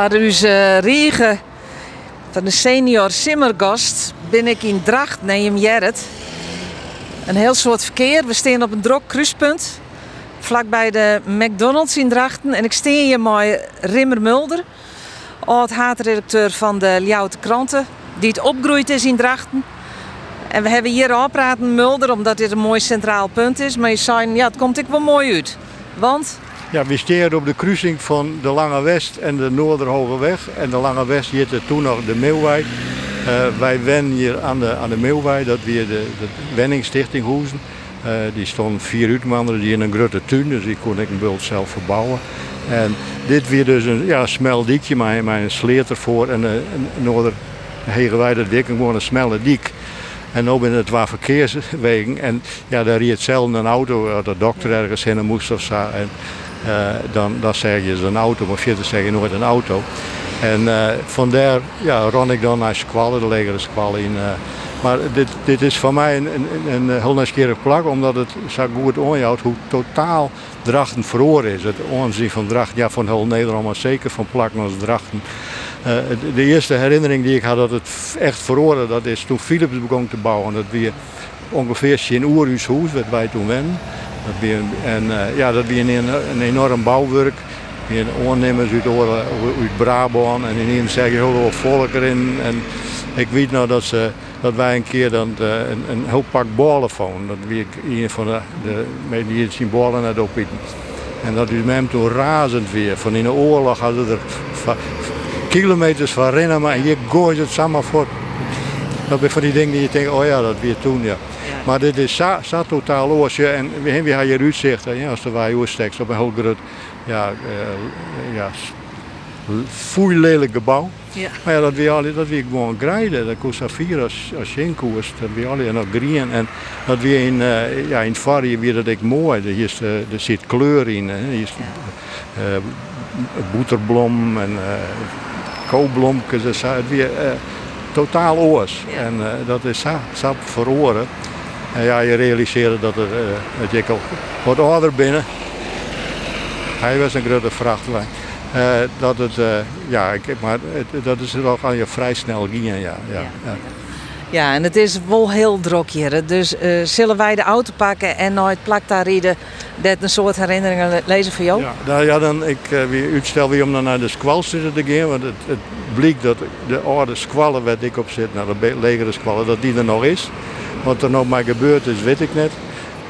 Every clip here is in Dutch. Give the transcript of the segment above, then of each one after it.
Voor onze riegen van de senior simmergast ben ik in Dracht, neem Jerret. Een heel soort verkeer. We staan op een druk kruispunt. Vlakbij de McDonald's in Drachten. En ik sta hier met Rimmer Mulder. Oud-haatredacteur van de Ljouwte Kranten. Die het opgroeid is in Drachten. En we hebben hier al praten Mulder, omdat dit een mooi centraal punt is. Maar je zei, ja, het komt ik wel mooi uit. Want Ja, we steren op de kruising van de Lange West en de Noorderhoge Weg. En de Lange West heette toen nog de Meeuwwei. Eh, wij wennen hier aan de, aan de Meeuwwei, dat weer de, de Wenningstichting Hoezen. Eh, die stond vier uitwanderen die in een grote tuin, dus die kon ik een bult zelf verbouwen. En dit weer dus een ja, smal diekje, maar, maar een sleet ervoor. En een Noorder Hegewei, dat dik, een smelle diek. En nu ben het waar verkeerswegen. En ja, daar reed zelden een auto, de dokter ergens heen moest of zo. En, dan, dan zeg je een auto, maar verder zeg je nooit een auto. En eh, vandaar ja, ron ik dan naar Squallen, de legere Squallen in. eh. maar dit, dit is voor mij een, een, een, heel nieuwsgierig plak, omdat het zo goed onhoudt hoe totaal Drachten verloren is. Het aanzien van Drachten, ja, van heel Nederland, maar zeker van plakken als Drachten. Eh, de, eerste herinnering die ik had dat het echt verloren, dat is toen Philips begon te bouwen. Dat weer ongeveer in Oerhuis Hoes, wat wij toen wennen. Dat weer, en eh, ja, dat weer een, een enorm bouwwerk. Weer aannemers uit, uit Brabant en ineens zeg je heel veel volk erin. En ik weet nou dat, ze, dat wij een keer dan, eh, een, een heel pak ballen vonden. Dat wie een van de, de die zien ballen net opbieden. En dat is hem toen razend weer. Van in de oorlog hadden er kilometers van rennen, maar je gooit het samen voor. Dat zijn van die dingen die je denkt, oh ja, dat weer toen, ja. Maar dit is zo, zo totaal ja. En we hebben hier je uitzicht, ja, als de wij oorsteks op een heel groot, ja, eh, ja, foei lelijk gebouw. Ja. Maar ja, dat weer al, dat weer gewoon grijden. Dat kost vier als, als. Dat weer al nog green. En dat weer in, eh, ja, in het varje weer dat ik mooi. Er, is, eh, er zit kleur in. Hè. Er is, eh, boeterblom en koolblomkes. Het weer totaal oors. Ja. En dat is zo, zo verloren. En ja, je realiseert dat, er, eh, dat ik al wat ouder binnen. Hij was een grote vrachtwagen. Eh, dat het, eh, ja, ik, maar het, dat is wel aan je vrij snel gingen, ja. ja, ja. Ja, en het is wel heel druk hier. Dus eh, zullen wij de auto pakken en nooit plak daar rijden? Dat een soort herinneringen lezen voor jou? Ja, nou ja, dan ik eh, weer uitstel weer om dan naar de squalstudio te gaan. Want het, het blijkt dat de oude squallen waar ik op zit, nou de legere squallen, dat die er nog is. Wat er nou maar gebeurd is, weet ik net.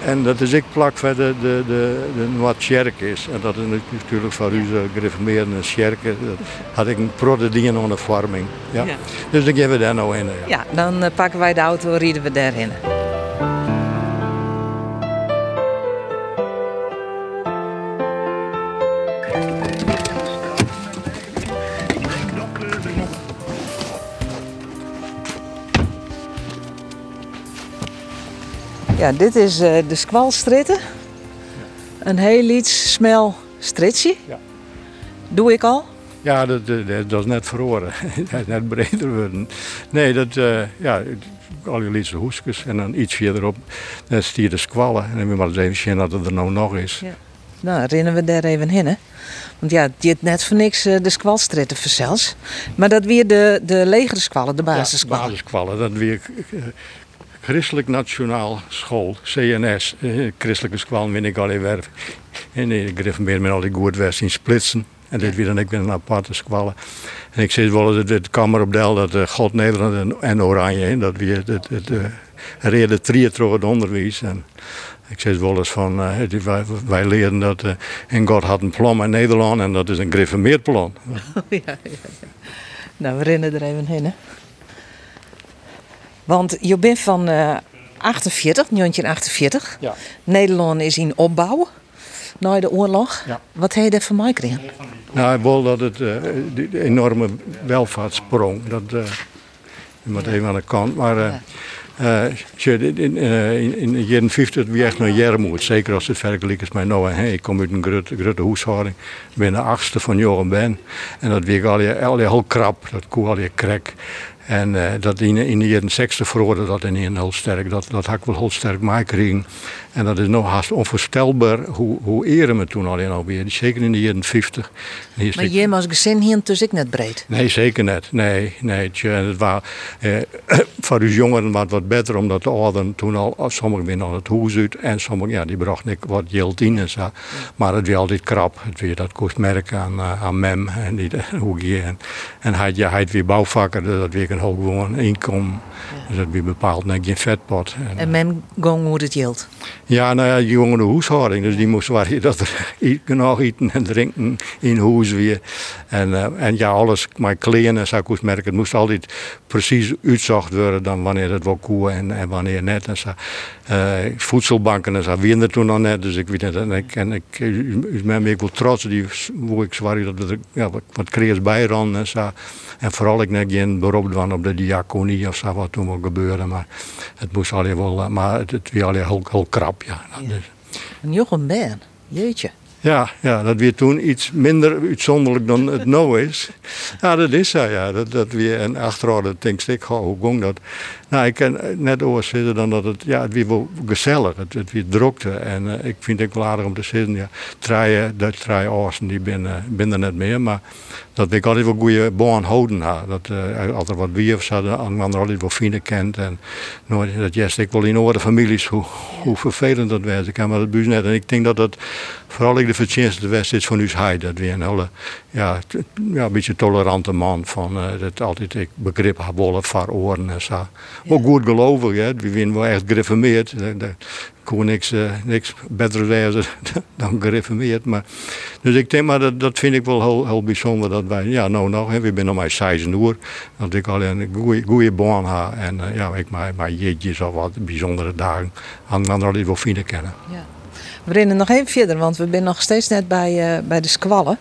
En dat is ik plak voor de, de, de, wat sjerk is. En dat is natuurlijk voor u gereformeerde sjerken. Dat had ik een prodde dingen aan de vorming. Ja. Ja. Dus dan gaan we daar nou in. Ja. Ja, dan eh, pakken wij de auto en rijden we daarin. Ja, dit is eh, de Squalstritten. Een heel iets smel stritje. Ja. Doe ik al. Ja, dat, dat, dat is net verloren. dat is net breder worden. Nee, dat, eh ja, al je lietse hoesjes en dan iets verderop, dan stier de squallen. En dan moet je maar eens even zien dat het er nou nog is. Ja. Nou, rennen we daar even in, hè? Want ja, je hebt net voor niks eh, de squalstritten verzels. Maar dat weer de, de legere squallen, de Ja, basissquallen. basissquallen. Dat weer Christelijk Nationaal School, CNS. eh, Christelijke ik in werf. En ik grif meer met al die goed west in splitsen. En dit weer dan ik ben een aparte squallen. En ik zit wel eens het, het kamer op Del dat eh, God Nederland en, en Oranje. hè, Dat weer het, het, het, eh, door het onderwijs. En ik zeg wel eens van, eh, wij, wij leren dat eh, en God had een plan in Nederland en dat is een gereformeerd plan. ja, ja, ja. Nou, we rennen er even in, hè? Want je bent van eh 48, 1948. Ja. Nederland is in opbouw na de oorlog. Ja. Wat heb je er van mij gekregen? Nou, ik wil dat het eh, die, enorme welvaartssprong, dat uh, je moet even aan de kant. Maar eh, Uh, in, in, in, in de jaren 50 wie echt naar Jermoed. Zeker als het vergelijkt is met nou. Hey, ik kom uit een grote, grote huishouding. Ik ben de achtste van Joren Ben. En dat weer al heel krap. Dat koe al je krek. En uh, dat in, in de jaren 60 verhoorde dat in heel sterk. Dat, dat had ik wel heel sterk meekregen. En dat is nog haast onvoorstelbaar hoe, hoe eren me toen alleen alweer. Zeker in de jaren 50. Maar je als gezin hier dus ik net breed? Nee, zeker net. Nee, nee. Het was, eh, voor de jongeren was het wat beter, omdat de ouderen toen al, sommigen binnen al het huis uit. En sommigen, ja, die brachten wat geld in en zo. Maar het was altijd krap. Het weer, dat kost merken aan, uh, aan mem en die, hoe je. En, en hij, ja, hij weer bouwvakker, dus dat weer een hoog gewoon inkomen. Dus dat weer bepaald net geen vetpot. En, en mem ging hoe het geld? Ja, nou ja, die jongen de huishouding. Dus die moest waar dat er genoeg eten en drinken in huis weer. En, uh, en ja, alles, mijn kleren, zou ik merken, het moest altijd precies uitzocht worden dan wanneer het wel koe en, en wanneer net. En zo. Uh, voedselbanken en zo wie er toen nog net. Dus ik weet het. En ik, en ik, ik ben ik wel trots die, hoe ik zwaar dat er ja, wat, creërs bijran en zo. En vooral ik net geen beroep van op de diaconie of zo wat toen wel gebeurde. Maar het moest alleen wel, maar het, het was alleen heel, heel krap. Ja. ja. Dus. Een Jochem Ben, jeetje. Ja, ja, dat weer toen iets minder uitzonderlijk dan het nou is. Ja, dat is zo, ja. Dat, dat weer, en achteraf denk ik, hoe ging dat? Nou, ik kan net over zitten dan dat het, ja, het weer wel gezellig, het, het weer drukte. En uh, ik vind het wel aardig om te zitten, ja. Treien, Dutch treien Oosten, die ben er net meer, maar dat ik altijd wel goede baan houden had. Dat uh, altijd wat wiefs hadden, anderen altijd wel vrienden kent. En nooit, dat jest ik wel in orde families, hoe, hoe vervelend dat was. Ik kan maar het buis net. En ik denk dat dat vooral ik de verdienste west is van heid. Dat weer een hele, ja, ja, een beetje tolerante man van uh, dat altijd ik begrip heb willen voor oren en zo. Ook goed gelovig, hè. we zijn wel echt gereformeerd. Kon niks, uh, niks beter wezen dan gereformeerd. Maar, dus ik denk, maar dat, dat vind ik wel heel, heel bijzonder dat wij, ja, nou nog, hè, we zijn nog maar 16 uur, dat ik alleen een goede, goede baan heb en uh, ja, ik maar, maar jeetjes of wat bijzondere dagen aan dan al wel vinden kennen. Ja. We rennen nog even verder, want we zijn nog steeds net bij, uh, bij de squallen.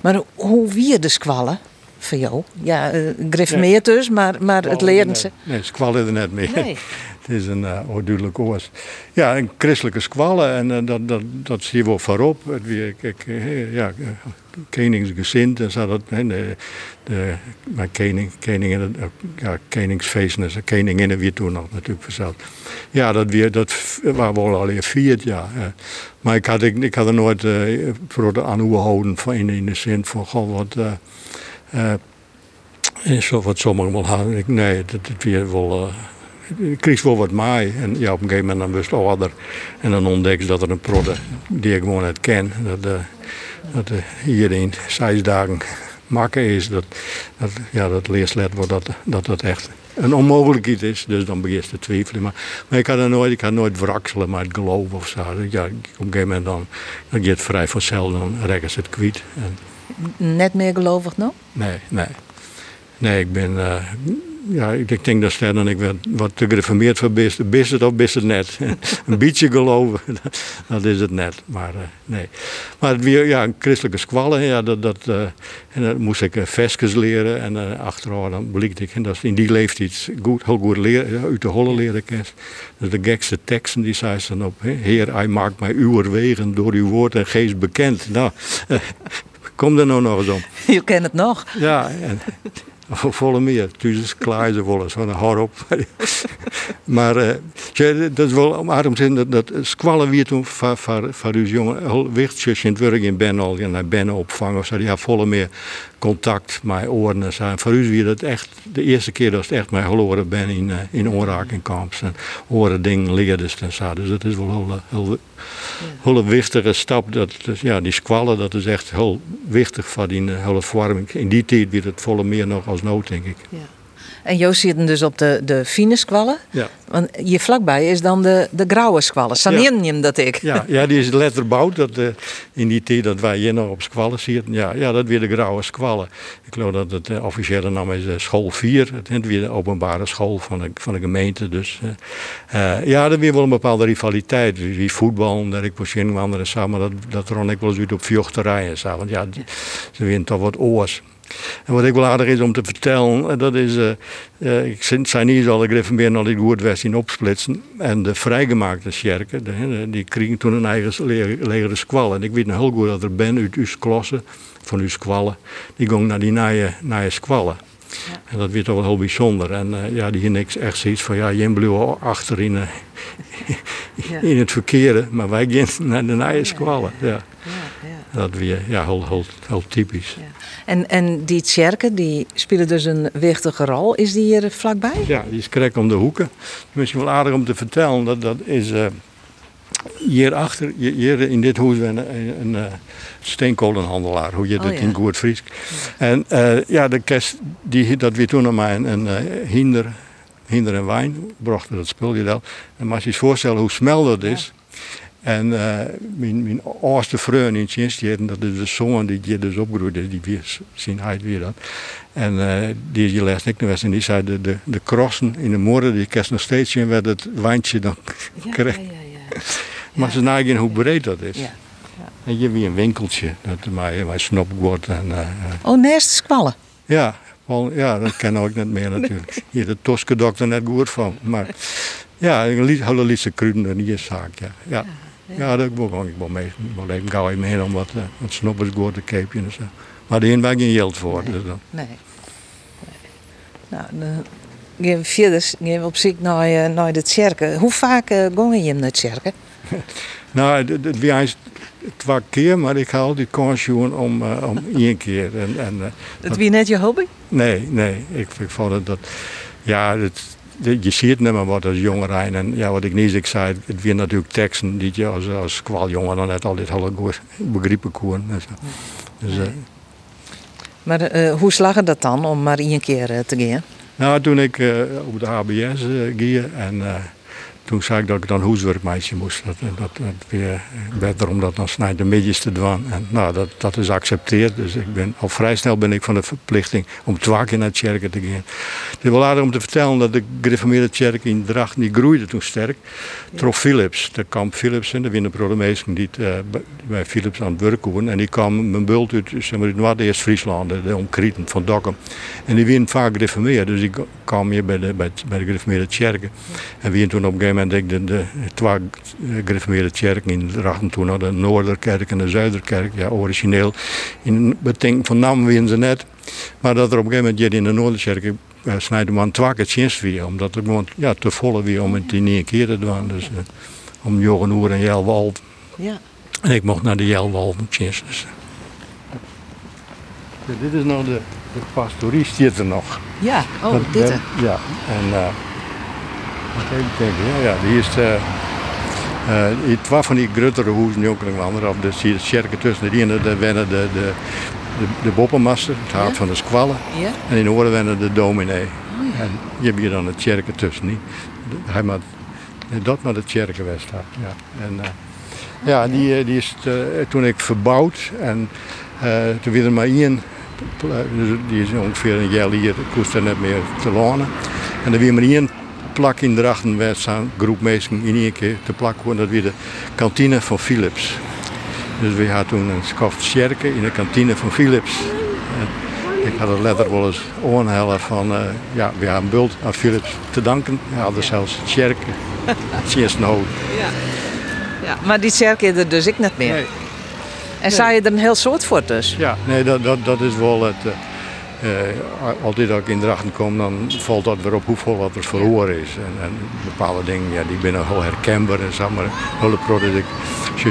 Maar hoe wie de squallen? voor jou? Ja, uh, dus, maar, maar het leren ze. Nee, squallen er net meer. Nee. het is een uh, onduidelijk woord. Ja, een christelijke squallen en uh, dat, dat, dat zie je wel voorop. Het kijk, ja, koningsgezind en zo dat. De, de, maar koning, koningin, ja, koningsfeesten en koninginnen weer toen nog natuurlijk verzeld. Ja, dat, weer, dat waren we al alleen vier ja. Maar ik had, ik, ik had er nooit uh, aan hoe houden van in, in de zin van, goh, wat... Uh, zo wat sommigen wel hadden. Nee, dat, dat weer wel. Uh, kreeg wel wat maai. En ja, op een gegeven moment dan wist ouder. En dan ontdek je dat er een prodde die ik gewoon net ken. Dat, uh, dat uh, iedereen zes dagen maken is. Dat, dat, ja, dat leerslet wordt dat, dat dat echt een onmogelijkheid is. Dus dan begin je te twijfelen. Maar, maar ik had er nooit, ik had nooit wrakselen met geloof of zo. Ja, op een gegeven moment dan, dan je het vrij vanzelf, dan rekken ze het kwijt. En, net meer gelovig nog? Nee, nee. Nee, ik ben. Uh, ja, ik denk dat Stan en ik wat, wat te gereformeerd voor bist. Bist het of bist het net? een beetje geloven, dat is het net. Maar uh, nee. Maar weer, ja, een christelijke squallen, ja, dat, dat, uh, en dan moest ik vestjes leren. En uh, achteraf dan bleek ik, en dat in die leeftijd goed, heel goed leren, uit de holle leren kent. Dus de gekste teksten die zei ze dan op. Heer, hij maakt mij uw wegen door uw woord en geest bekend. Nou, Kom er nou nog eens om. Je kent het nog. Ja, en, volle meer. Dus klaar ze volgens van hard op. maar uh, dat is wel om zin dat, dat squallen weer toen van, van, uw jongen heel wichtig in het werk in Ben al naar Ben opvangen of zo. Had volle meer contact met oren en zo. voor u weer dat echt de eerste keer dat het echt mij geloren ben in, uh, in en oren dingen leerde en zo. Dus dat is wel heel, heel, heel, wichtige stap. Dat, dus, ja, die squallen, dat is echt heel wichtig voor die hele vorming. In die tijd werd het volle meer nog als nood, denk ik. Ja. En Joost zit dus op de, de fine squallen. Ja. Want hier vlakbij is dan de, de grauwe squallen. Saniernium ja. dat ik. Ja, ja, die is letterbouwd. Dat, uh, in die tijd dat wij hier nog op squallen zitten. Ja, ja, dat weer de grauwe squallen. Ik geloof dat het uh, officiële naam is uh, school 4. Het is weer de openbare school van de, van de gemeente. Dus ja, dat weer wel een bepaalde rivaliteit. Wie voetbal, dat ik misschien andere samen. Dat, dat ron ik wel eens uit op vjochterijen. Want ja, ze winnen toch wat oors. En wat ik wel aardig is om te vertellen, dat is, uh, uh, ik zei niet al, ik even meer naar die goed in opsplitsen. En de vrijgemaakte sjerken, die kregen toen een eigen legere squal. En ik weet nog heel goed dat er ben uit uw klasse, van uw squallen, die ging naar die nieuwe squallen. Ja. En dat werd toch wel heel bijzonder. En uh, ja, die niks echt zoiets van, ja, je bleef achter in, ja. in het verkeerde, maar wij gingen naar de nieuwe squallen. Ja. Dat weer ja, heel, heel, heel typisch. En, en die tjerken die spelen dus een wichtige rol. Is die hier vlakbij? Ja, die is krek om de hoeken. Misschien wel aardig om te vertellen. Dat, dat is uh, hierachter, hier in dit huis, een, een, een uh, steenkolenhandelaar. Hoe je oh, dat in goed Fries. En uh, ja, de kerst, die, dat weer toen nog maar een, een hinder, hinder en wijn. Brachten dat spul je wel. En als je je voorstellen hoe smel dat is. En uh, mijn, mijn oudste vrouw in Tjinstjeren, dat is de zoon die hier dus opgroeide, die weer zien hij weer dat. En uh, die je les ik nog en die zei de, de, de crossen in de morgen, die kerst nog steeds in, werd het wijntje dan ja, kreeg. Ja, ja, maar ze nagaan hoe breed dat is. Ja. En hier weer een winkeltje, dat mij, mij snop wordt. En, uh, oh, naast squallen? Ja, wel, ja, dat ken ik niet meer natuurlijk. Hier de Toske dokter net goed van. Maar ja, een hele in die zaak, ja. ja. Ja, dat wil ik wel mee. Wel even gauw even heen om wat, uh, wat snoppers goed te keepje en zo. Maar daar hebben geen geld voor. Nee. Dus dan. nee. Nou, dan gaan we verder gaan we op zich naar, uh, naar de kerken. Hoe vaak uh, gingen je naar de kerken? nou, het was twee keer, maar ik haal die kans om, uh, om één keer. En, en, uh, het wie net je hobby? Nee, nee. Ik, ik vond het dat... Ja, het, je ziet het niet meer wat als jongeren. En ja, wat ik niet ik zei, het weer natuurlijk teksten die je als, als kwaljongen dan net altijd hele goed begrippen kon. Dus, uh, maar uh, hoe slag dat dan om maar één keer uh, te gaan? Nou, toen ik op de HBS ging en toen zei ik dat ik dan huiswerkmeisje moest. Dat, dat, weer beter om dat dan snijden de te doen. En nou, dat, dat is geaccepteerd. Dus ik ben, al vrij snel ben ik van de verplichting om twee keer naar de te gaan. Het is wel om te vertellen dat de gereformeerde kerk in Drachten die groeide toen sterk. Trof Philips, de kamp Philips, de winterprodemeester die uh, bij Philips aan het werken waren. En die kwam mijn bult uit, zeg maar, Noord-Eerst Friesland, de omkrieten van Dokkum. En die werden vaak gereformeerd. Dus ik kwam hier bij de, bij, bij de gereformeerde. En wie toen op een moment ik de, de twee gereformeerde kerken in Drachten toen de Noorderkerk en de Zuiderkerk. Ja, origineel in beting van naam wien ze net. Maar dat er op een gegeven moment in de Noorderkerk uh, snijden man twee keer weer. Omdat het gewoon ja, te volle weer om het in één keer te doen. Dus uh, om Joren Oer en Jelwald. Ja. En ik mocht naar de Jelwald tjens. Dus. Ja, dit is nog de, de pastorie, zit er nog. Ja, oh, dat, dit. ja, en... Uh, Even kijken, ja, ja die is uh, uh, twee van die grotere huizen, nu ook nog andere, of de cirkel tussen die en de wennen de, de, de, de boppenmaster, het hart ja? van de squallen. Ja? En in de oren wennen de dominee. Oh, ja. En je hebt hier dan het kerken tussen. Niet? Hij maakt dat naar de kerkenwest staat. Ja. En, uh, ja, die, die is toen ik verbouwd en toen weer er maar één, die is ongeveer een jaar hier, koest er net meer te lonen. En er weer maar één plak in Drachten werd zo'n groep mensen in één keer te plak worden. Dat weer de kantine van Philips. Dus we hadden toen een skoft sjerken in de kantine van Philips. En ik had het letter wel eens oorhellen van, uh, ja, we hebben bult aan Philips te danken. We hadden zelfs sjerken. Cheers no. Ja. ja, maar die sjerken er dus ik niet meer. Nee. En zou je er een heel soort voor dus? Ja, nee, dat, dat, dat is wel het... Uh, uh, altijd als ik in Drachten kom, dan valt dat weer op hoeveel wat er verloren is. En, en bepaalde dingen, ja, die zijn heel herkenbaar en zo, maar hele producten.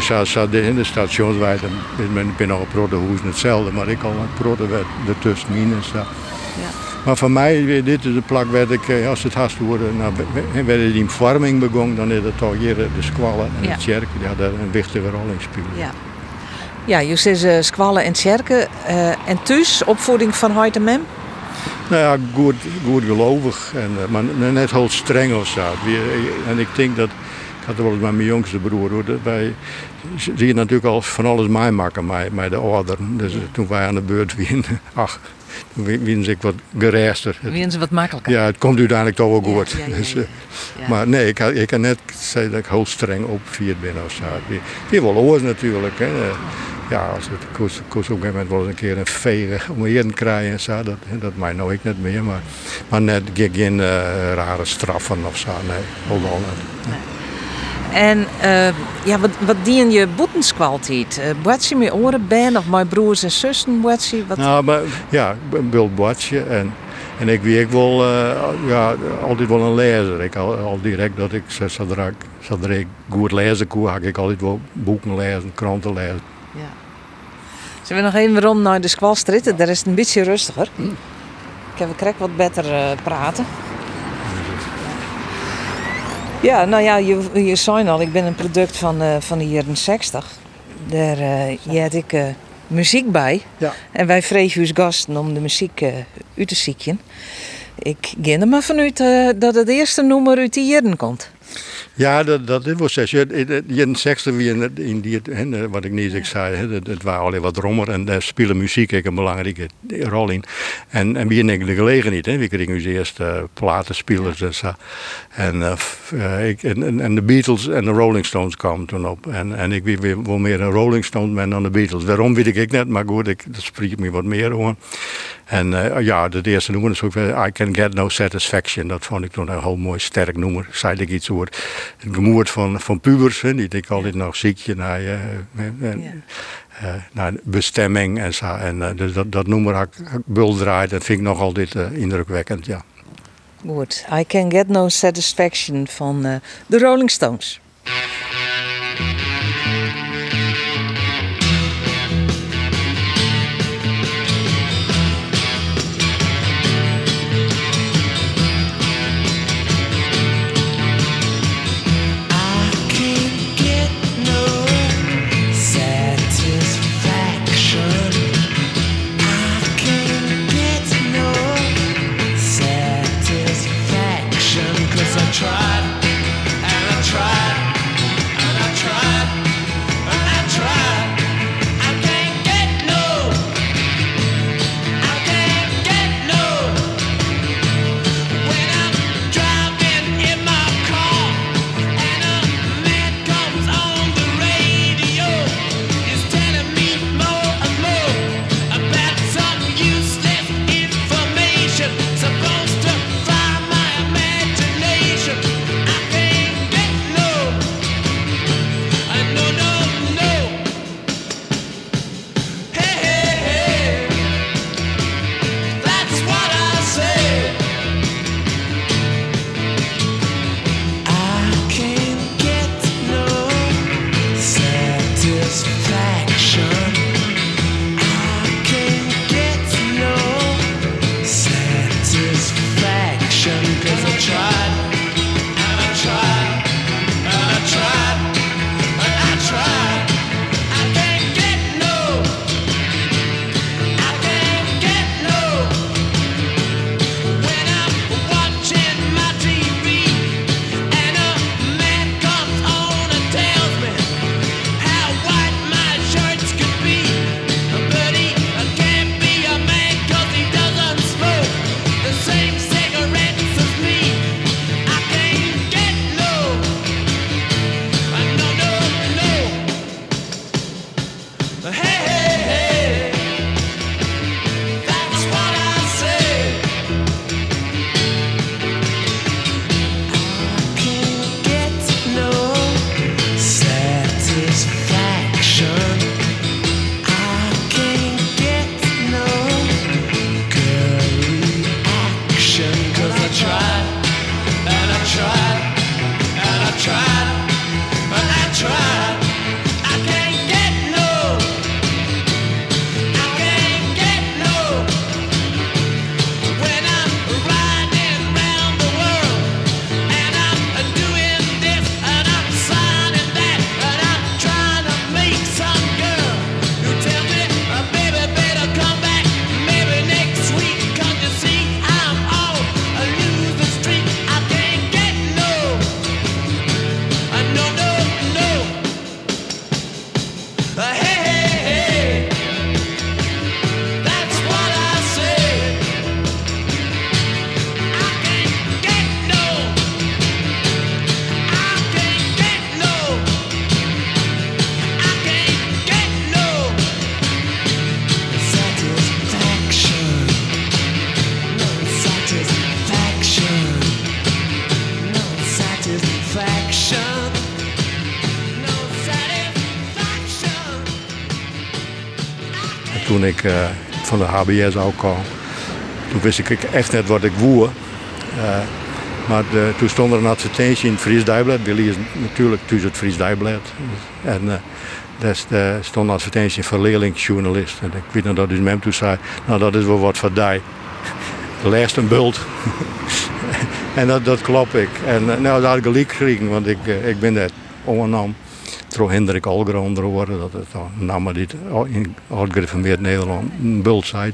Als je in de stationswijd, dan ben nog een product hetzelfde, maar ik al een product ertussen en zo. Ja. Maar voor mij, dit is de plek waar ik, eh, als het haast worden, nou, werd die vorming begonnen, dan is het al hier de squallen en ja. de kerk, die hadden een wichtige rol in spelen. Ja. Ja, je zegt uh, squallen en tjerken. Uh, en thuis, opvoeding van huid en mem? Nou ja, goed, goed gelovig, en, uh, maar net heel streng of zo. En ik denk dat, ik had het wel eens met mijn jongste broer, hoor, wij zie je natuurlijk al van alles maken met, de ouderen. Dus toen wij aan de beurt waren, ach, toen ze ik wat gereester. Wien ze wat makkelijker? Ja, het komt uiteindelijk toch wel goed. Ja, ja, dus, maar nee, ik, ik kan net zeggen dat ik heel streng opgevierd ben of zo. Weer wel oors natuurlijk. Hè. Ja, als het koos, koos op een gegeven moment wel eens een keer een vegen om heen krijgen en zo. Dat, dat mij nou ik net meer, maar, maar net geen uh, rare straffen of zo. Nee, helemaal niet. Nee. En uh, ja, wat, wat dien je boetenskwaliteit? Uh, boetje met oren ben of mijn broers en zussen boetje? Wat... Nou, maar ja, ik wil boetje en, en ik wie ik uh, ja, altijd wel een lezer. Ik al, al direct dat ik zodra, zodra ik goed lezen kon, ga ik altijd wel boeken lezen, kranten lezen. Ja. Zullen we nog even rond naar de squalstritten? Daar is het een beetje rustiger. Ik heb ik wat beter praten. Ja, nou ja, je, je zei al, ik ben een product van, uh, van de jaren 60. Daar uh, had ik muziek bij. Ja. En wij vregen ons gasten om de muziek uit te zieken. Ik ging er maar vanuit dat het eerste nummer uit die jaren komt. Ja, dat, dat was zes. Je sekste wie in, in die, wat ik niet ik zei, het, het waren alleen wat rommer en daar spelen muziek ik een belangrijke rol in. En, en wie ik de gelegenheid, hè. we kregen ons eerste uh, platenspelers en zo. En, en, de Beatles en de Rolling Stones kwamen toen op. En, en ik wie wel meer een Rolling Stones man dan de Beatles. Waarom weet ik net, maar goed, ik, dat spreekt me wat meer hoor. En uh, ja, de eerste noemer is ook I Can Get No Satisfaction. Dat vond ik toen een heel mooi sterk noemer. Zei ik iets over het gemoerd van, van pubers, hè, die ik altijd nog ziekje naar, uh, uh, naar bestemming en zo. En uh, dus dat, dat noemer had ik bul draait, dat vind ik nog altijd indrukwekkend, ja. Goed, I Can Get No Satisfaction van de Rolling Stones. Ik van de HBS ook kwam. Toen wist ik echt net wat ik woer. maar de, toen stond er een advertentie in het Fries Dagblad. Willy is natuurlijk thuis het Fries Dagblad. En daar stond een advertentie voor leerlingjournalist. En ik weet nog dat hem toen zei, nou dat is wel wat voor die. Leest een bult. en dat, dat klop ik. En nou, dat had ik gelijk gekregen, want ik, ik ben daar onnam. Trouw Hendrik Algron worden, dat is een naam dit in oud-gereformeerd Nederland, een bult zei.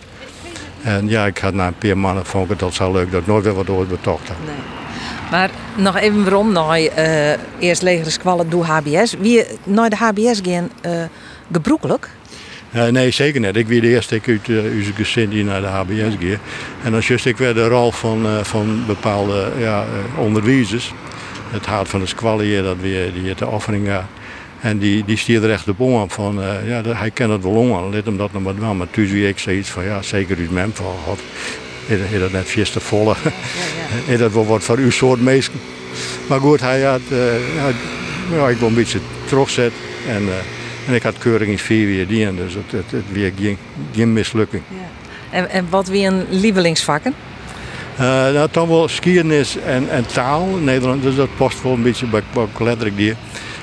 En ja, ik had na een paar maanden vond ik het zo leuk dat ik nooit weer wat ooit betocht had. Nee. Maar nog even waarom naar uh, eerst legere squallen door HBS. Wie naar de HBS gaan uh, gebroekelijk? Uh, nee, zeker niet. Ik wie de eerste keer uit uh, gezin die naar de HBS ging. En dan just ik weer de rol van, van bepaalde ja, onderwijzers. Het hart van de squallen hier, dat weer die de offering En die, die stierde er echt op om van, ja, hij kent het wel om, let hem dat nog wel. Maar toen wie ik zoiets van, ja, zeker uit mijn van, God, is dat net vies te volle. Ja, ja. dat wel wat voor uw soort mensen. Maar goed, hij had, ja, ik wil een beetje terugzet. En, en ik had keuring in vier weer die, dus het, het, het weer geen, geen mislukking. Ja. En, en wat weer een lievelingsvakken? Uh, nou, dan wel skiernis en, en taal. Nederland, dus dat past wel een beetje bij, bij letterlijk die.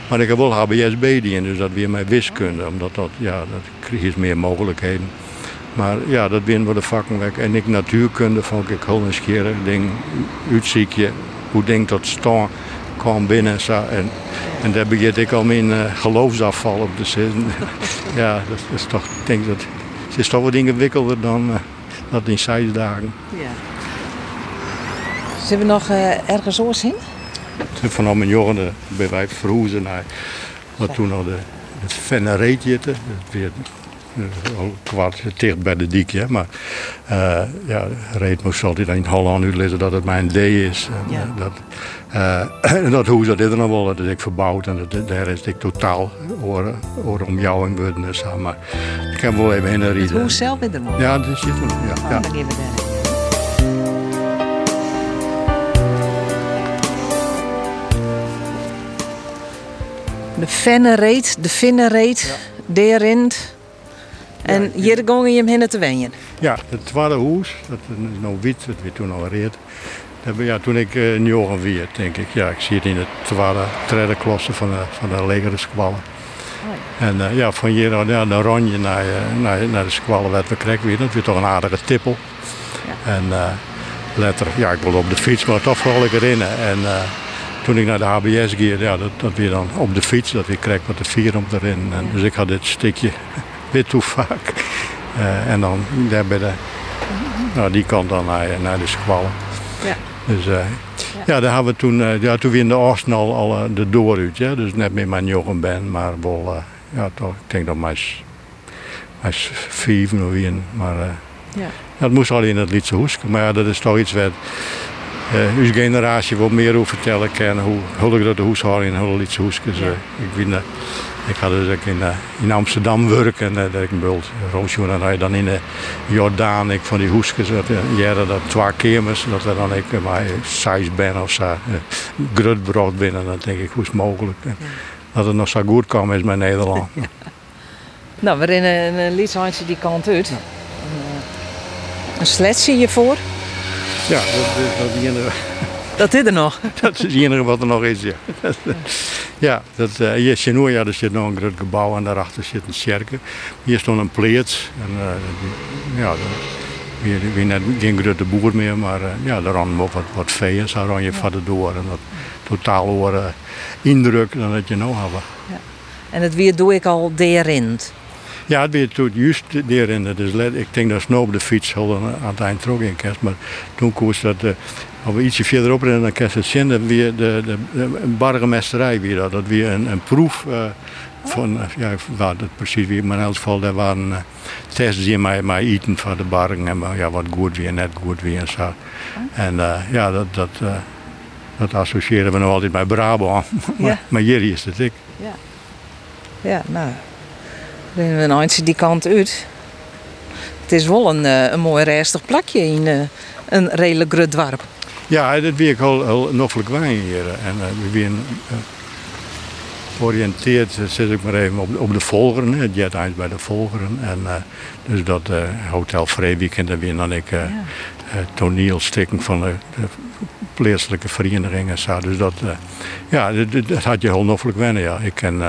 Maar ik heb wel HBSB die, dus dat weer mijn wiskunde, omdat dat, ja, dat je meer mogelijkheden. Maar ja, dat weer wel de vakken weg. En ik natuurkunde vond ik heel nieuwsgierig. Ding, uitziekje, hoe denk dat staan kwam binnen. Zo, en, en daar begint ik al mijn uh, geloofsafval op te zitten. ja, dat is toch, ik denk dat het is toch wat ingewikkelder dan uh, dat in zes dagen. Ja. Zullen we nog uh, ergens oors in? Vanaf mijn jongen bij wij verhoezen naar wat toen al de, het Vennereet zitten. weer kwart dicht bij de dik. Maar uh, ja, reed moest altijd in Holland uitleggen dat het mijn D is. En, ja. dat, uh, dat hoe dat er nog wel, dat is ik verbouwd en dat, daar is ik totaal oor, oor om jou en worden. Maar ik heb wel even in een. Hoe zelf in de? Ja, dat zit er nog. Ja, oh, ja. De Vennereet, de Finnereet, ja. Derint. En hier gingen je hem heen te wenjen? Ja, het tweede huis, dat is nou wit, dat werd toen al reed. Ja, toen ik uh, in weer, denk ik, ja, ik zie het in het tweede, derde klasse van de, van de legere squallen. En uh, ja, van hier ja, dan ron je naar, uh, naar, naar de squallen werd we kregen weer. Dat weer toch een aardige tippel. Ja. En uh, letter, ja, ik wilde op de fiets, maar toch vooral ik erin. En toen ik naar de HBS ging, ja, dat, dat weer dan op de fiets, dat weer kreeg wat de vier om erin. En dus ik had dit stukje weer toe vaak. Uh, en dan daar bij de, nou, die kant dan naar, naar de squallen. Ja. Dus uh, ja. daar hebben we toen, uh, ja, toen we in de Oosten al, al de door uit. Ja? Dus net meer mijn jongen ben, maar wel, ja, toch, ik denk dat mijn, mijn vijf of in. Maar ja. dat moest al in het Lietse Hoeske. Maar ja, dat is toch iets wat uh, uw generatie wat meer over vertellen kennen. Hoe huldig dat de huishouding in het Lietse Hoeske. Ja. ik vind ik had dus ook in, uh, in Amsterdam werken en uh, dat ik een bult roosjoen en dan in de Jordaan ik van die hoeskes dat ja dat twee kemers dat we dan ik maar size ben of zo uh, grutbrood binnen dan denk ik hoe is het mogelijk ja. dat het nog zo goed kwam is met Nederland. Ja. Nou, we rennen een, een die kant uit. Een sletje hiervoor. Ja, dat, dat, dat, dat is er nog. dat is het enige wat er nog is, ja. ja, dat, uh, hier Chinoor, ja, er zit nog een groot gebouw en daarachter zit een kerk. Hier stond een pleets. En, uh, ja, net geen grote boer meer, maar uh, ja, daar ran ook wat, wat vee en zo ran je verder door. En dat totaal hoor indruk dan dat je nou hebben. Ja. En het weer doe ik al derint. Ja, het weer toen juist derin. Dus ik denk dat snel op de fiets aan het eind terug in kerst. Maar toen koos dat als we ietsje verderop rennen, dan je het zien, dat weer de, de, de bargemesterij weer dat. Dat weer een, een proef uh, van, ja, wat het precies weer, maar in elk geval, daar waren uh, tests die mij, mij eten van de bargen en ja, wat goed weer, net goed weer en zo. En uh, ja, dat, dat, uh, dat associëren we nog altijd bij Brabant, maar, hier is het ik. Ja, ja nou, we een eindje die kant uit. Het is wel een, een mooi restig plakje in een redelijk dorp. Ja, dat weer ik al, al noffelijk wijn hier. En uh, we weer uh, oriënteerd zit ik maar even op, op de Volgeren. Het jet eens bij de Volgeren. En dus dat Hotel Vreeweekend en weer dan ik ja. toneelstukken van de, de plaatselijke verenigingen. Dus dat, ja, dat, dat, had je heel noffelijk wennen. Ja. Ik ken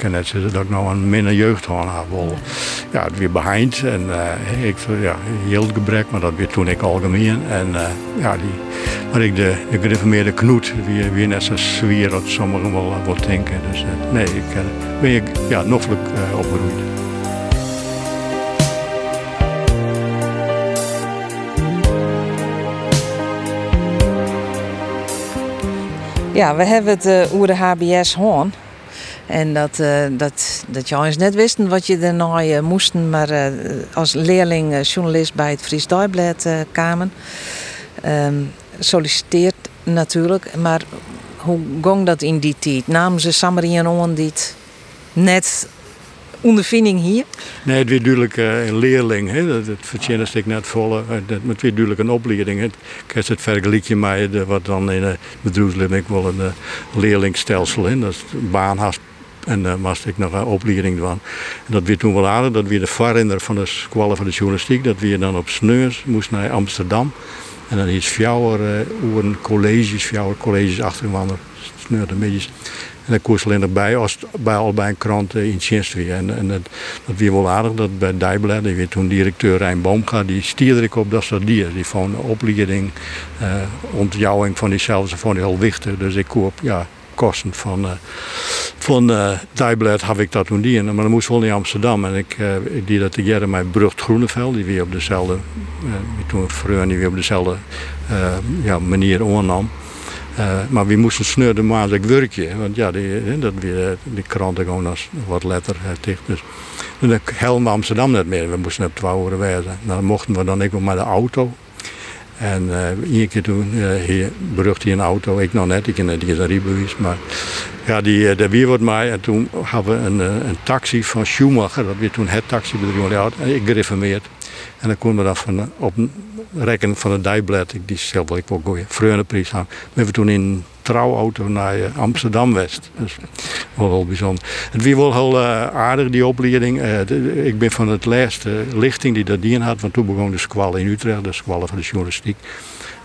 kan net zeggen dat ik nou een minder jeugd had. Wel, ja, het weer behind en uh, ik ja, heel gebrek, maar dat weer toen ik algemeen. En uh, ja, die, maar ik de, de gereformeerde knoet, wie, wie net zo zwier dat sommigen wel uh, wat denken. Dus nee, ik ben ik ja, noffelijk opgeroeid. Ja, we hebben het uh, over de HBS Hoorn. En dat, uh, dat, dat jongens net wisten wat je daarna uh, moesten, maar uh, als leerling journalist bij het Fries Dagblad kwamen. Um, natuurlijk, maar hoe ging dat in die tijd? Namen ze Samarien on die net ondervinding hier? Nee, het weer duidelijk een leerling. Dat, dat ik net volle. Het weer duidelijk een opleiding. Ik heb het vergelijkje met wat dan in het bedrijfsleven ik wel een leerlingstelsel. Hè. Dat is baanhaast en daar moest ik nog een opleiding doen. En dat weer toen wel aardig, dat weer de varrinder van de squallen van de journalistiek, dat weer dan op Sneurs moest naar Amsterdam. En dan is fjouwer uh, colleges, fjouwer colleges achterwander, Sneur de midjes. En dan koos alleen erbij als bij al bij een krant in Tjenstwie. En, en dat, dat weer wel aardig, dat bij Dijblad, die weer toen directeur Rijn Boomga, die stierde ik op dat soort dieren. Die van opleiding, uh, ontjouwing van diezelfde, vond ik heel wichtig. Dus ik koop, ja, kosten van, uh, van uh, Dijblad heb ik dat toen die. Maar dan moest wel in Amsterdam. En ik, uh, ik die dat together met Brucht Groeneveld, die weer op dezelfde, uh, toen vroeger die weer op dezelfde ja, manier oornam. maar we moesten snurden maar ik werkje. Want ja, die, dat weer, die kranten gewoon als wat letter dicht. Dus toen helm Amsterdam net meer. We moesten op twee uur wijzen. Dan mochten we dan ook met de auto en uh, keer toen hier berucht hij een auto, ik nog net, ik heb net een rijbewijs, maar ja, die, uh, weer wordt mij en toen hadden we een, een taxi van Schumacher, dat weer toen het taxibedrijf had, ik gereformeerd. En dan konden we dat van, op een rekken van het Dijblad, die zelf ik wel goeie, vreugdeprijs aan. We hebben toen in trouwauto naar eh, Amsterdam-West. Dus wel heel bijzonder. Het was wel heel uh, aardig, die opleiding. Uh, ik ben van het laatste lichting die dat dien had, want toen begon de squallen in Utrecht, de squallen van de journalistiek.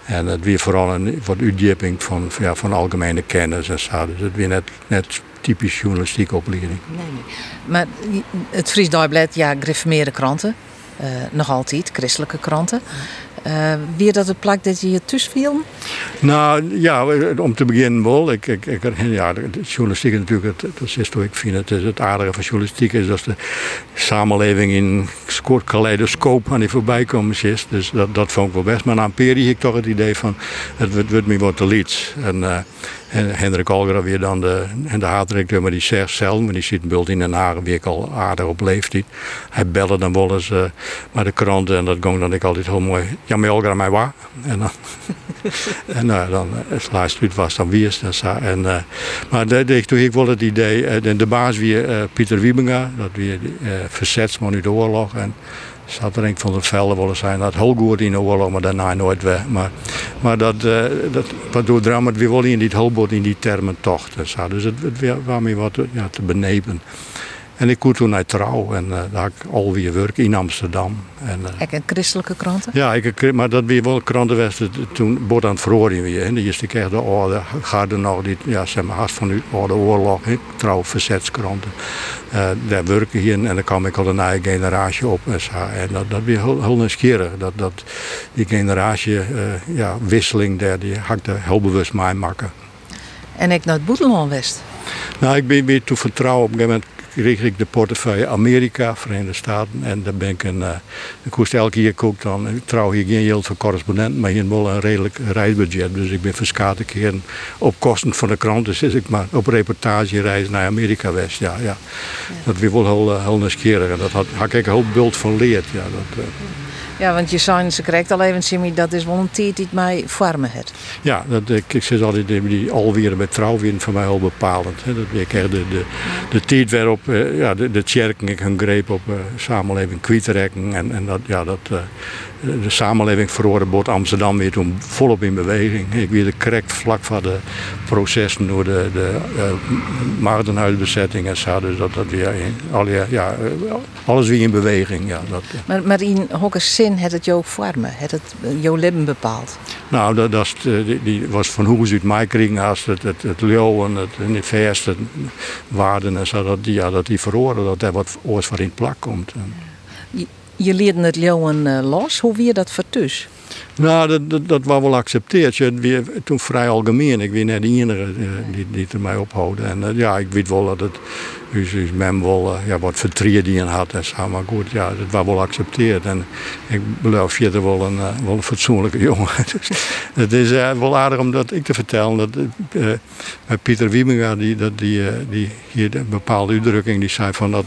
En het weer vooral een wat uitdieping van, ja, van algemene kennis en zo. Dus het weer net, net typisch journalistieke opleiding. Nee, nee. Maar het Fries Dagblad, ja, gereformeerde kranten. Uh, nog altijd, christelijke kranten. Uh, wie dat het plak dat je je tussenviel? Nou ja, om te beginnen wel. Ik, ik, ik, ja, de journalistiek is natuurlijk, het, dat is hoe ik vind, het, het aardige van journalistiek is dat de samenleving in kort kaleidoscoop aan die voorbij komen is. Dus dat, dat vond ik wel best. Maar na een periode ik toch het idee van, het wordt me wat te liets. En, en Hendrik Alger weer dan de, en de haatdirecteur, maar die zegt zelf, maar die zit beeld in Den Haag, ik al aardig op leeftijd. Hij belde dan wel eens uh, maar de kranten en dat ging dan ik altijd heel mooi. Ja, maar Alger aan mij waar. En dan, en uh, dan het laatste was dan wie is dat. En, uh, maar de, de, toen ik wel het idee, de, de baas weer Pieter Wiebinga, dat weer verzetsman uit de oorlog. En, zat er een van de velden willen zijn. Dat heel in de oorlog, maar daarna nooit weg. Maar, maar dat, uh, dat, waardoor drama we willen in die heel in die termen tocht. Dus, het, het meer wat ja, te benepen. En ik kwam toen naar Trouw en uh, daar had ik alweer werk in Amsterdam. En, uh, ik een christelijke kranten? Ja, ik, maar dat weer wel kranten was toen bord aan het verhoren weer. En die is ik echt de oude garde nog, die, ja, zeg maar, van de oude oorlog, he, Trouw verzetskranten. Uh, daar werken hier en dan kwam ik al een eigen generatie op. En, en dat, dat weer heel, heel nieuwsgierig. Dat, dat, die generatie, ja, wisseling daar, die had ik heel bewust mee maken. En ik naar het Boeteland West? Nou, ik ben weer toe vertrouwen. Op een gegeven moment kreeg ik de portefeuille Amerika, Verenigde Staten. En daar ben ik een, uh, ik elke keer ook dan, ik trouw hier geen geld voor correspondent, maar hier wel een redelijk reisbudget. Dus ik ben verskaten keer op kosten van de krant, dus ik maar op reportage reis naar Amerika West. Ja, ja. Dat was wel heel, eh, heel nieuwsgierig en dat had, had ik een heel bult van leerd. Ja, dat, uh. Ja, want je zei ze krijgt al even, Jimmy, dat is wel een tijd die mij vormen het. Ja, dat, ik, ik zeg altijd, die, alweer met trouwwind voor mij al bepalend. Hè. Dat, ik de, de, de tijd waarop uh, ja, de, de kerken gaan greep op uh, samenleving kwijtrekken. En, en dat, ja, dat, uh, de samenleving verhoorde bot Amsterdam weer toen volop in beweging. Ik weer de correct vlak van de processen door de, de uh, en zo. Dus dat, dat weer, al, ja, alles weer in beweging. Ja, dat, maar, maar in welke zin heeft het jouw vormen, heeft het jouw leven bepaald? Nou, dat, dat die, die, was van hoe uit mij kregen als het, het, het leeuwen, het, het verste waarden en zo. Dat die, ja, dat die verhoren, dat er wat oors voor in plak komt. Je leerde het leeuwen uh, los. Hoe wie dat voor thuis? Nou, dat, dat, dat was wel geaccepteerd. Je, weer, toen vrij algemeen. Ik weet net de enige uh, die, die er mij ophouden. En uh, ja, ik weet wel dat het dus, dus men wel uh, ja, wat had. En zo. Maar goed, ja, dat was wel geaccepteerd. En ik beloof verder wel een, wel een fatsoenlijke jongen. dus het is wel aardig om dat ik te vertellen. Dat, Pieter Wieminga, die, dat, die, die hier een bepaalde uitdrukking, die zei van dat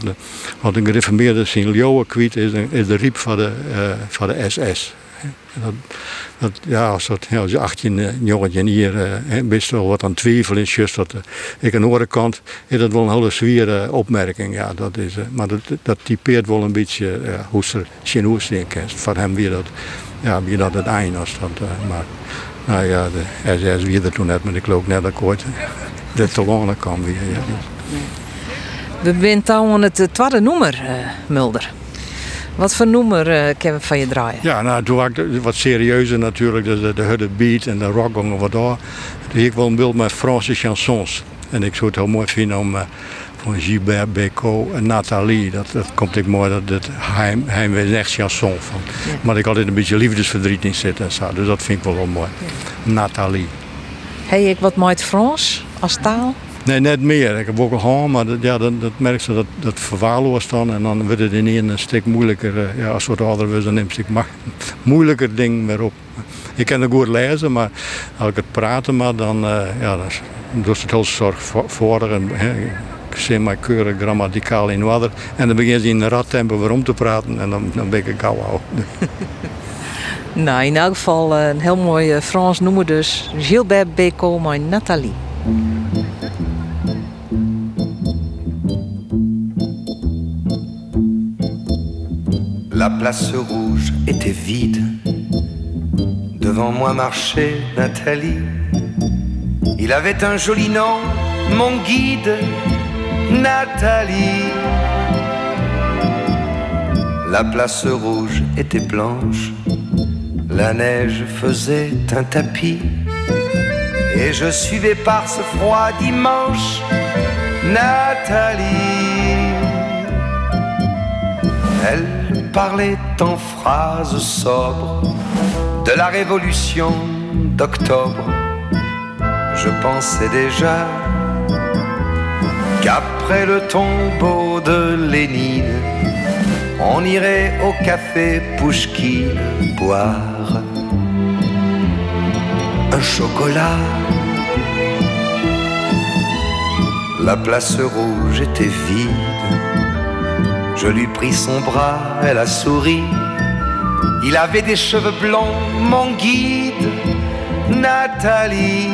wat een gereformeerde leeuwen kwijt is, is de riep van de, van de SS. Dat, dat, ja, als, dat, ja, als je 18 uh, jongetje hier uh, best wel wat aan twijfel is, just dat uh, ik aan de andere kant is dat wel een hele zware opmerking. Ja, dat is, uh, maar dat, dat typeert wel een beetje uh, hoe ze Van hem weer dat, ja, weer dat het einde was. Dat, maar nou ja, de SS weer er toen net, maar ik geloof net dat ooit de te lang kan weer. Ja. We zijn aan het tweede nummer, Mulder. Wat voor nummer uh, kunnen we van je draaien? Ja, nou, toen was ik wat serieuzer natuurlijk. De, de, de Hudde Beat en de rock wat daar. Toen ik wel een beeld met Franse chansons. En ik zou het heel mooi vinden om uh, van Gilbert Bécaud en Nathalie. Dat, dat komt ik mooi, dat het heim, heimwee echt chanson van. Ja. Maar ik altijd een beetje liefdesverdriet in zit en zo. Dus dat vind ik wel, wel mooi. Ja. Nathalie. Heb ik wat mooi Frans als taal? Nee, net meer. Ik heb ook een hand, maar dat, ja, dat, dat merk je dat dat verwaarloost dan. En dan wordt het in een stuk moeilijker. Eh, ja, als wat ouder was, dan neemt ik maar moeilijker ding meer op. Ik kan het goed lezen, maar als ik het praten maar, dan, uh, ja, doet het heel zorgvuldig. Ik zie mij keurig grammaticaal in water. En dan begin je in een radtempo weer om te praten en dan, dan ben ik gauw oud. nou, in elk geval eh, een heel mooi Frans noemen dus. Gilbert Bécaud, maar Nathalie. La place rouge était vide. Devant moi marchait Nathalie. Il avait un joli nom, mon guide, Nathalie. La place rouge était blanche, la neige faisait un tapis. Et je suivais par ce froid dimanche Nathalie. Parlait en phrases sobres de la révolution d'octobre. Je pensais déjà qu'après le tombeau de Lénine, on irait au café Pouchki boire un chocolat. La place rouge était vide. Je lui pris son bras, elle a souri. Il avait des cheveux blonds, mon guide, Nathalie.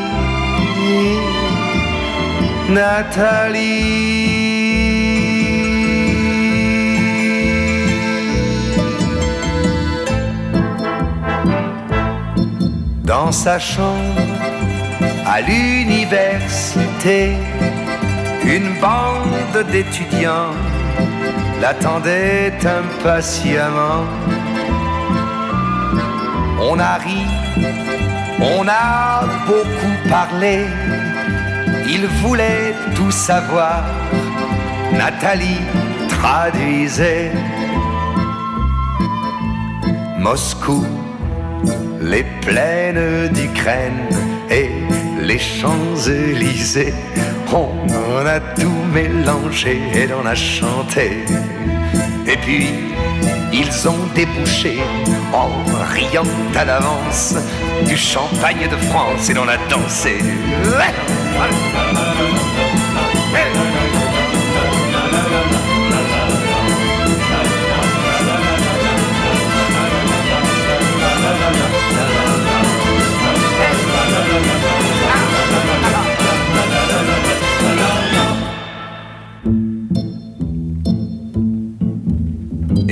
Nathalie. dans sa chambre à l'université. Une bande d'étudiants l'attendait impatiemment. On a ri, on a beaucoup parlé. Il voulait tout savoir. Nathalie traduisait. Moscou les plaines d'Ukraine et les Champs-Élysées. On a tout mélangé et on a chanté. Et puis, ils ont débouché en riant à l'avance du champagne de France et l'on a dansé.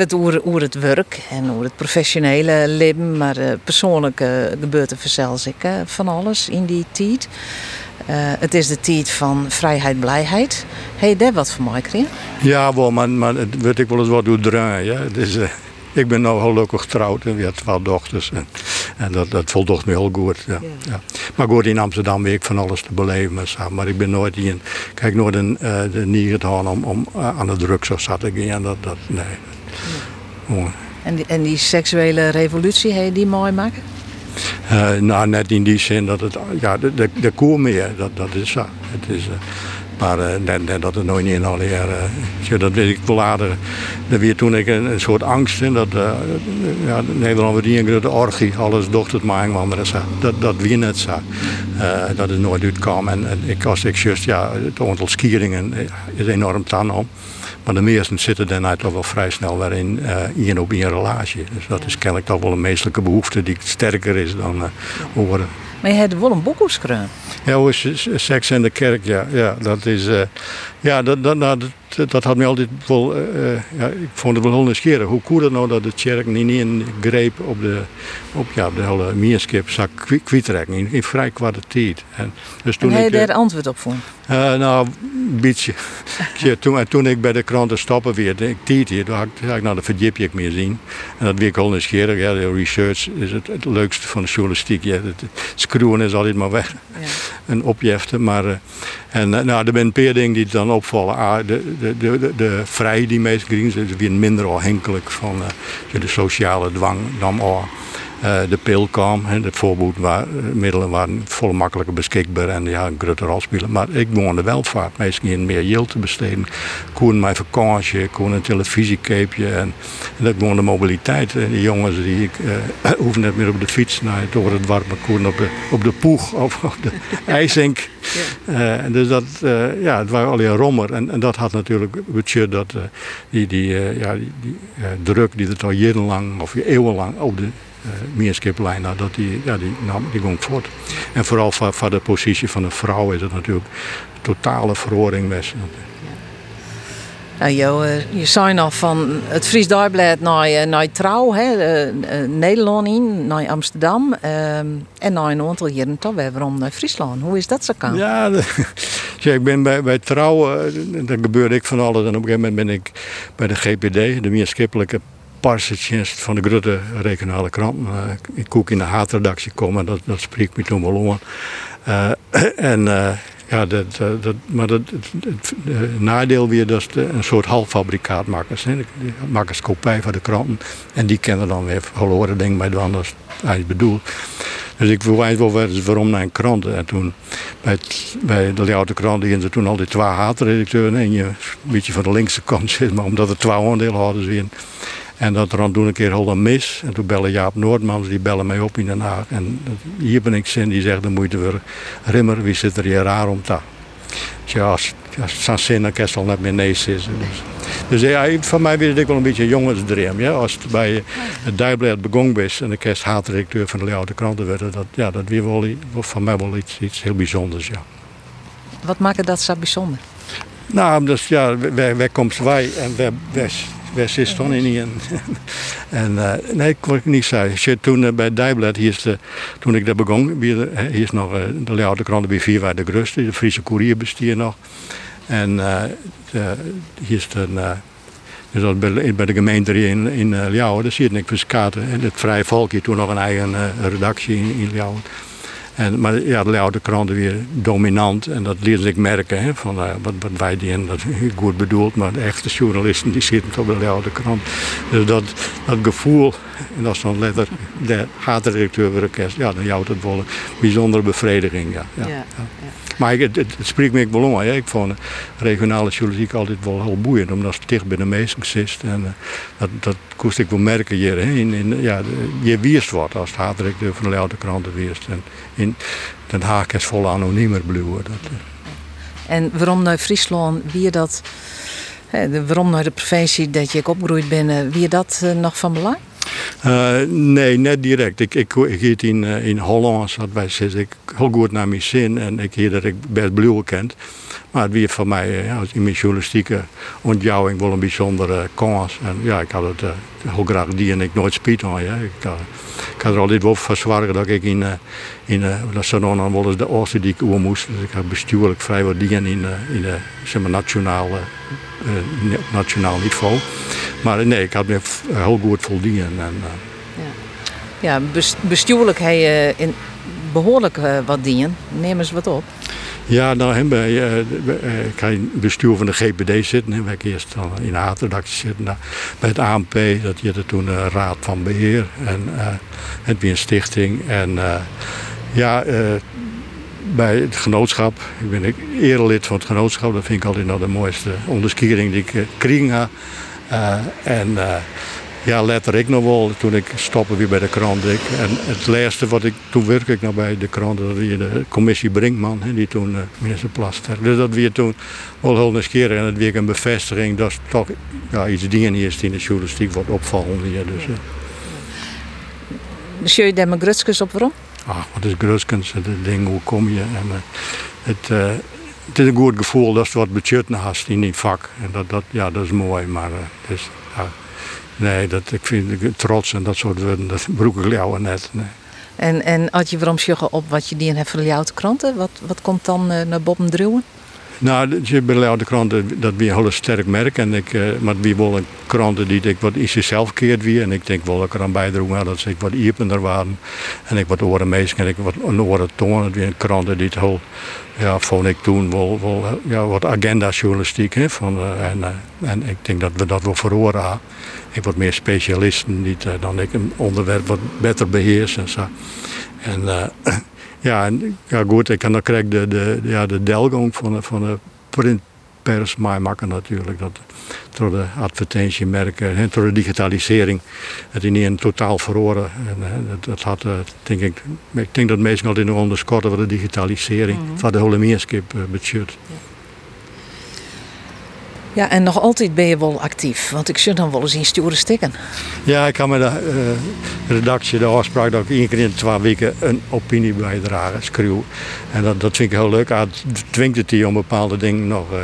Het over, over het werk en over het professionele leven, maar uh, persoonlijk uh, gebeurt er ik uh, van alles in die tijd. het is de tijd van vrijheid, blijheid. Je daar wat van mij gekregen? Ja, wel, maar, maar het weet ik wel eens wat door draaien. Ja. Dus, ik ben nou gelukkig getrouwd en we hebben twee dochters. En, en dat, dat voldoet me heel goed. Ja. Ja. ja. Maar goed, in Amsterdam weet ik van alles te beleven. Maar, maar ik ben nooit in, kijk, nooit een, uh, de om, om uh, aan de drugs of zat ik in. Dat, dat, nee. En, die, en die seksuele revolutie, je die mooi maken? Uh, nou, net in die zin dat het, ja, de, de, de koer meer, dat, dat is zo. Het is, maar uh, net, net, dat het nooit niet in jaren. Uh, dat weet ik wel later. Dat weer toen ik een, een soort angst in dat uh, ja, Nederland werd een grote orgie, alles docht het maar anderen zo. Dat, dat weer net zo. dat het nooit uitkwam. En, en ik als ik juist, ja, het aantal skieringen is enorm tan om. Maar de meesten zitten daarna toch wel vrij snel weer in één op één relatie. Dus dat is kennelijk toch wel een meestelijke behoefte die sterker is dan horen. Maar je hebt wel een boek geschreven. Ja, seks in de kerk, ja. ja dat is... Uh, ja, dat, dat, nou, dat, dat, had me altijd wel... Uh, ja, ik vond het wel nieuwsgierig. Hoe kon het nou dat de kerk niet in greep op de, op, ja, de hele meerskip zak kwijtrekken in, in vrij kwarte tijd. En, dus toen en heb je daar antwoord op vond? Uh, nou, een beetje. toen, toen ik bij de kranten stoppen weer, ik hier, toen had ik, had ik naar de verdiepje meer zien. En dat werd ik heel nieuwsgierig. Ja, de research is het, het leukste van de journalistiek. Ja, het, screwen is altijd maar weg. Ja. En opjeften. Maar, uh, en nou, er zijn een paar dingen die dan opvallen. Ah, de, de, de, de, die meest green zijn, weer minder afhankelijk van uh, de sociale dwang dan al. Uh, de pil kwam, de voorboedmiddelen waren vol makkelijker beschikbaar en ja, een grote rol spelen. Maar ik woonde welvaart, meestal in meer geld te besteden. Koen mijn vakantie, koen een televisiekeepje en, en dat woonde mobiliteit. En die jongens die ik uh, hoeven net meer op de fiets naar het door het warme koen op de, op de poeg of op de ijzink. Ja. Uh, dus dat, uh, ja, het waren alleen rommer. En, en dat had natuurlijk betekend dat die, die, ja, die, die druk die het al jarenlang of eeuwenlang op de uh, nou, dat die, ja, die, nou, die ging voort. En vooral voor, voor de positie van een vrouw is het natuurlijk totale verhoring. Nou, jo, je zei nog van het Fries Dagblad naar, naar Trouw, hè, Nederland in, naar Amsterdam en naar een aantal jaren toch weer waarom naar Friesland. Hoe is dat zo kan? Ja, ik ben bij, bij Trouw, uh, daar gebeurde ik van alles en op een gegeven moment ben ik bij de GPD, de meerschappelijke parsetje van de grote regionale krant. Ik koek in de haatredactie komen, dat, dat spreekt me toen wel aan. Uh, en uh, ja, dat, dat, maar dat, het, nadeel weer dat een soort halffabrikaat maken. Ze maken ze kopij van de kranten en die kennen dan weer verloren, ik bij de anders hij bedoelt. Dus ik verwijs wel eens waarom naar een krant. En toen bij, bij de Leeuwarden krant hadden ze toen al die twee haatredacteuren en je een beetje van de linkse kant zit, maar omdat er twee aandelen hadden ze in. En dat er toen een keer een mis. En toen bellen Jaap Noordmans, die bellen mij op in Den Haag. En hier ben ik zin, die zegt de moeite voor Rimmer, wie zit er hier raar om te. Ja, als, als het zin, dan kan al net meer nee zitten. Dus. Dus ja, van mij weet ik wel een beetje een jongensdream. Ja? Als het bij het Dijblad begonnen is en de kerst haatdirecteur van de Leeuwarden Kranten werd, dat, ja, dat weer wel, van mij wel iets, iets heel bijzonders. Ja. Wat maakt dat zo bijzonder? Nou, dus ja, wij, wij komen wij en wij, wij, zitten dan in hier. en uh, nee, ik wil niet zeggen. Toen uh, bij Dijblad, hier is toen ik daar begon, hier, hier is nog de Leeuwarden Krant bij vier waar de Gruste, de Friese Courier bestier nog. En de, hier is een, dus bij, bij de gemeente in, in Ljouwen, daar zit ik Katen. En het Vrije Volk hier toen nog een eigen redactie in, in. En, maar ja, de kranten weer dominant. En dat leerde ik merken. Hè, van, uh, wat, wat wij die dat goed bedoeld. Maar de echte journalisten die zitten op de oude krant. Dus dat, dat gevoel. En dat is dan letter de haatdirecteur van orkest. Ja, dan jouwt het wel een bijzondere bevrediging. Ja, ja, ja. Maar het, het, spreekt me wel om. Ik vond regionale journalistiek altijd wel heel boeiend. Omdat het dicht bij de mensen zit. En uh, dat, dat koest ik wel merken hier. Hè. In, in, ja, je wierst wordt als haatdirecteur van de oude kranten wierst. En in Den Haag is vol anoniemer blijven. Dat, uh. En waarom naar Friesland, wie dat, hè, waarom naar de provincie dat je opgegroeid bent, wie dat uh, nog van belang? Uh, nee, net direct. Ik, ik, ik in, uh, in Holland, zat zes, ik heel goed naar mijn zin en ik hier dat ik best Blue kent. Maar het weer voor mij ja, in mijn journalistieke ontjouwing wel een bijzondere kans. En ja, ik had het heel graag die en ik nooit spijt aan. Ja. Ik, ik had er altijd wel voor zorgen dat ik in, in dat ze dan de oosten die ik oer moest. Dus ik had bestuurlijk vrij wat dingen in, in zeg maar, nationale, nationaal niveau. Maar nee, ik had me heel goed voldienen. En. Ja, ja bestuurlijk heb je in behoorlijk wat dingen. Neem eens wat op. Ja, nou hebben wij, uh, ik in het bestuur van de GPD zitten. Hè. Wij eerst in de haatredactie zitten. Nou, bij het ANP, dat je er toen uh, raad van beheer. En het weer een stichting. En ja, bij het genootschap. Ik ben erelid van het genootschap. Dat vind ik altijd nog de mooiste onderskiering die ik uh, kreeg. Uh, en uh, ja, later ik nog wel, toen ik stopte weer bij de krant. Ik, en het laatste wat ik, toen werkte ik nog bij de krant, dat weer de commissie Brinkman, die toen uh, minister Plaster. Dus dat weer toen wel heel nieuwsgierig en het weer een bevestiging dat toch ja, iets dingen is die in de journalistiek wordt opvallend hier. Dus. Monsieur je daar mijn grutskens op waarom? Ah, wat is grutskens? Het ding, hoe kom je? En, het, het is een goed gevoel dat je wat budget hast in die vak. En dat, dat, ja, dat is mooi, maar uh, nee, dat, ik vind ik, trots en dat soort woorden, dat broek ik jou net. En, en had je waarom op wat je die hebt van jouw kranten? Wat, wat komt dan uh, naar Bob Druwen? Nou, bij de kranten, dat weer heel sterk merk. En ik, uh, maar wie wel een kranten die ik wat in zichzelf keert weer. En ik denk wel dat ik eraan bijdroeg dat ze wat iepender waren. En ik wat oren meest en ik wat een oren tonen. Weer kranten die het heel, ja, vond ik toen wel, ja, wat agenda-journalistiek. Uh, en, uh, en ik denk dat we dat wel verhoren. Ik word meer specialisten die dan ik een onderwerp wat beter beheers en zo. En ja, en, ja goed, ik kan dan krijg de, de, ja, de delgang van de, van de printpers maar maken natuurlijk. Dat, door de advertentiemerken en door de digitalisering. Het is niet een totaal verloren. En, dat, dat had, denk ik, ik denk dat mensen altijd nog onderschatten van de digitalisering. Mm -hmm. Van de hele meerskip uh, budget. Ja. Ja, en nog altijd ben je wel actief, want ik zit dan wel eens in stoere stikken. Ja, ik kan met de uh, redactie de afspraak dat ik één keer in twee weken een opinie bijdragen, schreeuw. En dat, dat vind ik heel leuk. Het dwingt het hier om bepaalde dingen nog uh,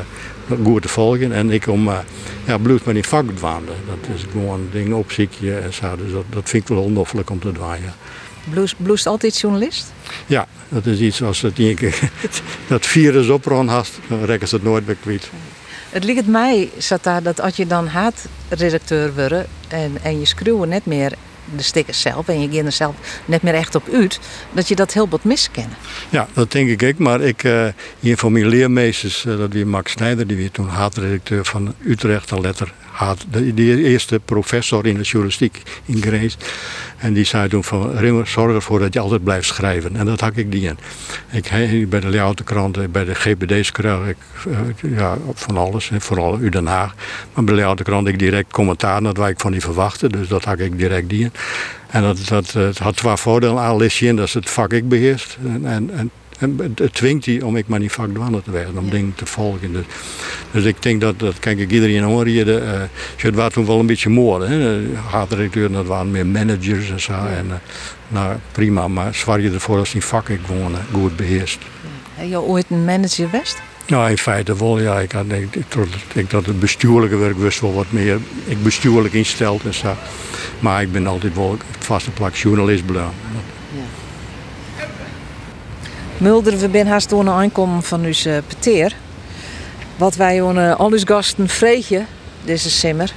goed te volgen. En ik om uh, ja, bloed met die vak te wandelen. Dat is gewoon dingen opziekje en zo. Dus dat, dat vind ik wel onnoffelijk om te draaien. Bloest altijd journalist? Ja, dat is iets als het één keer dat virus opron hast, dan rekken ze het nooit meer kwijt. Het ligt mij, Sata, dat als je dan haatredacteur wordt en, en je schreeuwen net meer de stickers zelf en je er zelf net meer echt op uit, dat je dat heel wat miskennen. Ja, dat denk ik ook. Maar ik, hier van mijn leermeesters, uh, dat weer Max Snijder, die weer toen haatredacteur van Utrecht al letter had. De, de, eerste professor in de journalistiek in Grace. En die zei toen van, zorg ervoor dat je altijd blijft schrijven. En dat had ik die in. Ik, bij de Leeuwardenkrant, bij de GBD's krijg ik uh, ja, van alles, vooral u Den Haag. Maar bij de Leeuwardenkrant ik direct commentaar, dat waar ik van die verwachtte. Dus dat had ik direct die in. En dat, dat, het had twee voordelen aan, dat is het vak ik beheerst. En, en En het dwingt die om ik maar niet vakdwander te werden, om dingen te volgen. Dus, dus, ik denk dat, dat kijk ik iedereen hoor hier, uh, het was toen wel een beetje mooi. Haatdirecteur, dat waren meer managers en zo. En, uh, nou prima, maar zwaar je ervoor als die vak ik gewoon uh, goed beheerst. Heb je ooit een manager best? Nou, in feite wel, ja. Ik, had, ik, ik, ik dat het bestuurlijke werk wist wel wat meer. Ik bestuurlijk insteld en zo. Maar ik ben altijd wel vaste plak journalist blijven. Mulder, we zijn haast aankomen van uw uh, peteer. Wat wij aan uh, al uw gasten vregen, deze simmer,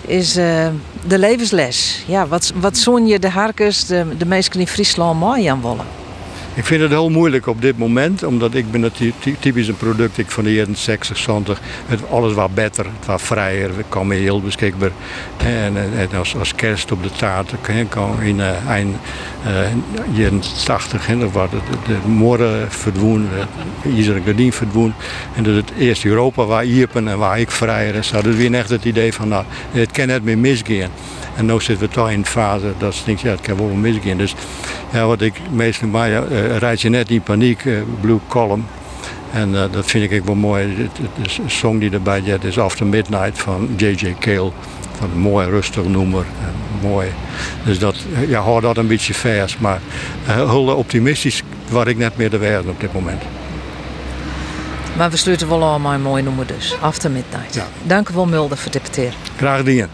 is uh, de levensles. Ja, wat, wat zoen je de harkers, de, de mensen in Friesland mooi aan willen? Ik vind het heel moeilijk op dit moment, omdat ik ben het typisch een product ik van de jaren 60, 70. Het, alles was beter, het was vrijer, we kwamen heel beschikbaar. En, en als, als kerst op de taart kwam in uh, eind uh, jaren 80, hè, waar de, verdwoen, de ijzeren gardien verdwoen. En dat het eerst Europa waar iepen en waar ik vrijer zo. Dus weer echt het idee van, nou, het kan net meer misgaan. En nu zitten we toch in een fase dat ze denken, ja, het kan wel misgaan. Dus ja, wat ik meestal uh, rijd je net in paniek, uh, Blue Column. En uh, dat vind ik ook wel mooi. De, song die erbij zit is After Midnight van J.J. Cale. Van een mooi rustig nummer. mooi. Dus dat, ja, hou dat een beetje vers. Maar heel optimistisch waar ik net meer de wereld op dit moment. Maar we sluiten wel allemaal een mooi nummer dus. After Midnight. Ja. Dank u wel Mulder voor het debatteren. Graag gedaan.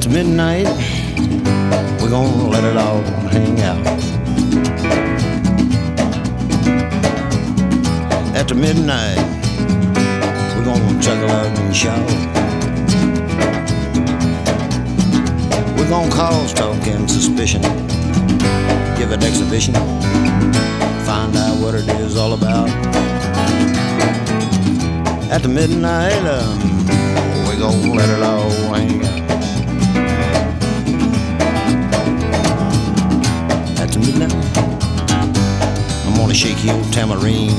At midnight, we're gonna let it all hang out. At midnight, we're gonna chuckle out and shout. We're gonna cause talk and suspicion, give an exhibition, find out what it is all about. At the midnight, um, we're gonna let it all hang out. Midnight. I'm gonna shake your tambourine.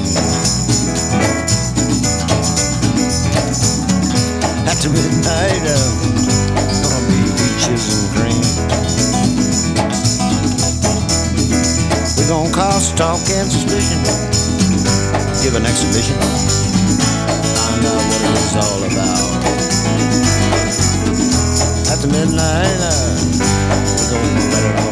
After midnight, uh, gonna be peaches and cream. We're gonna cause talk and suspicion. Give an exhibition. Find out what it is all about. After midnight, uh, we're gonna let it all.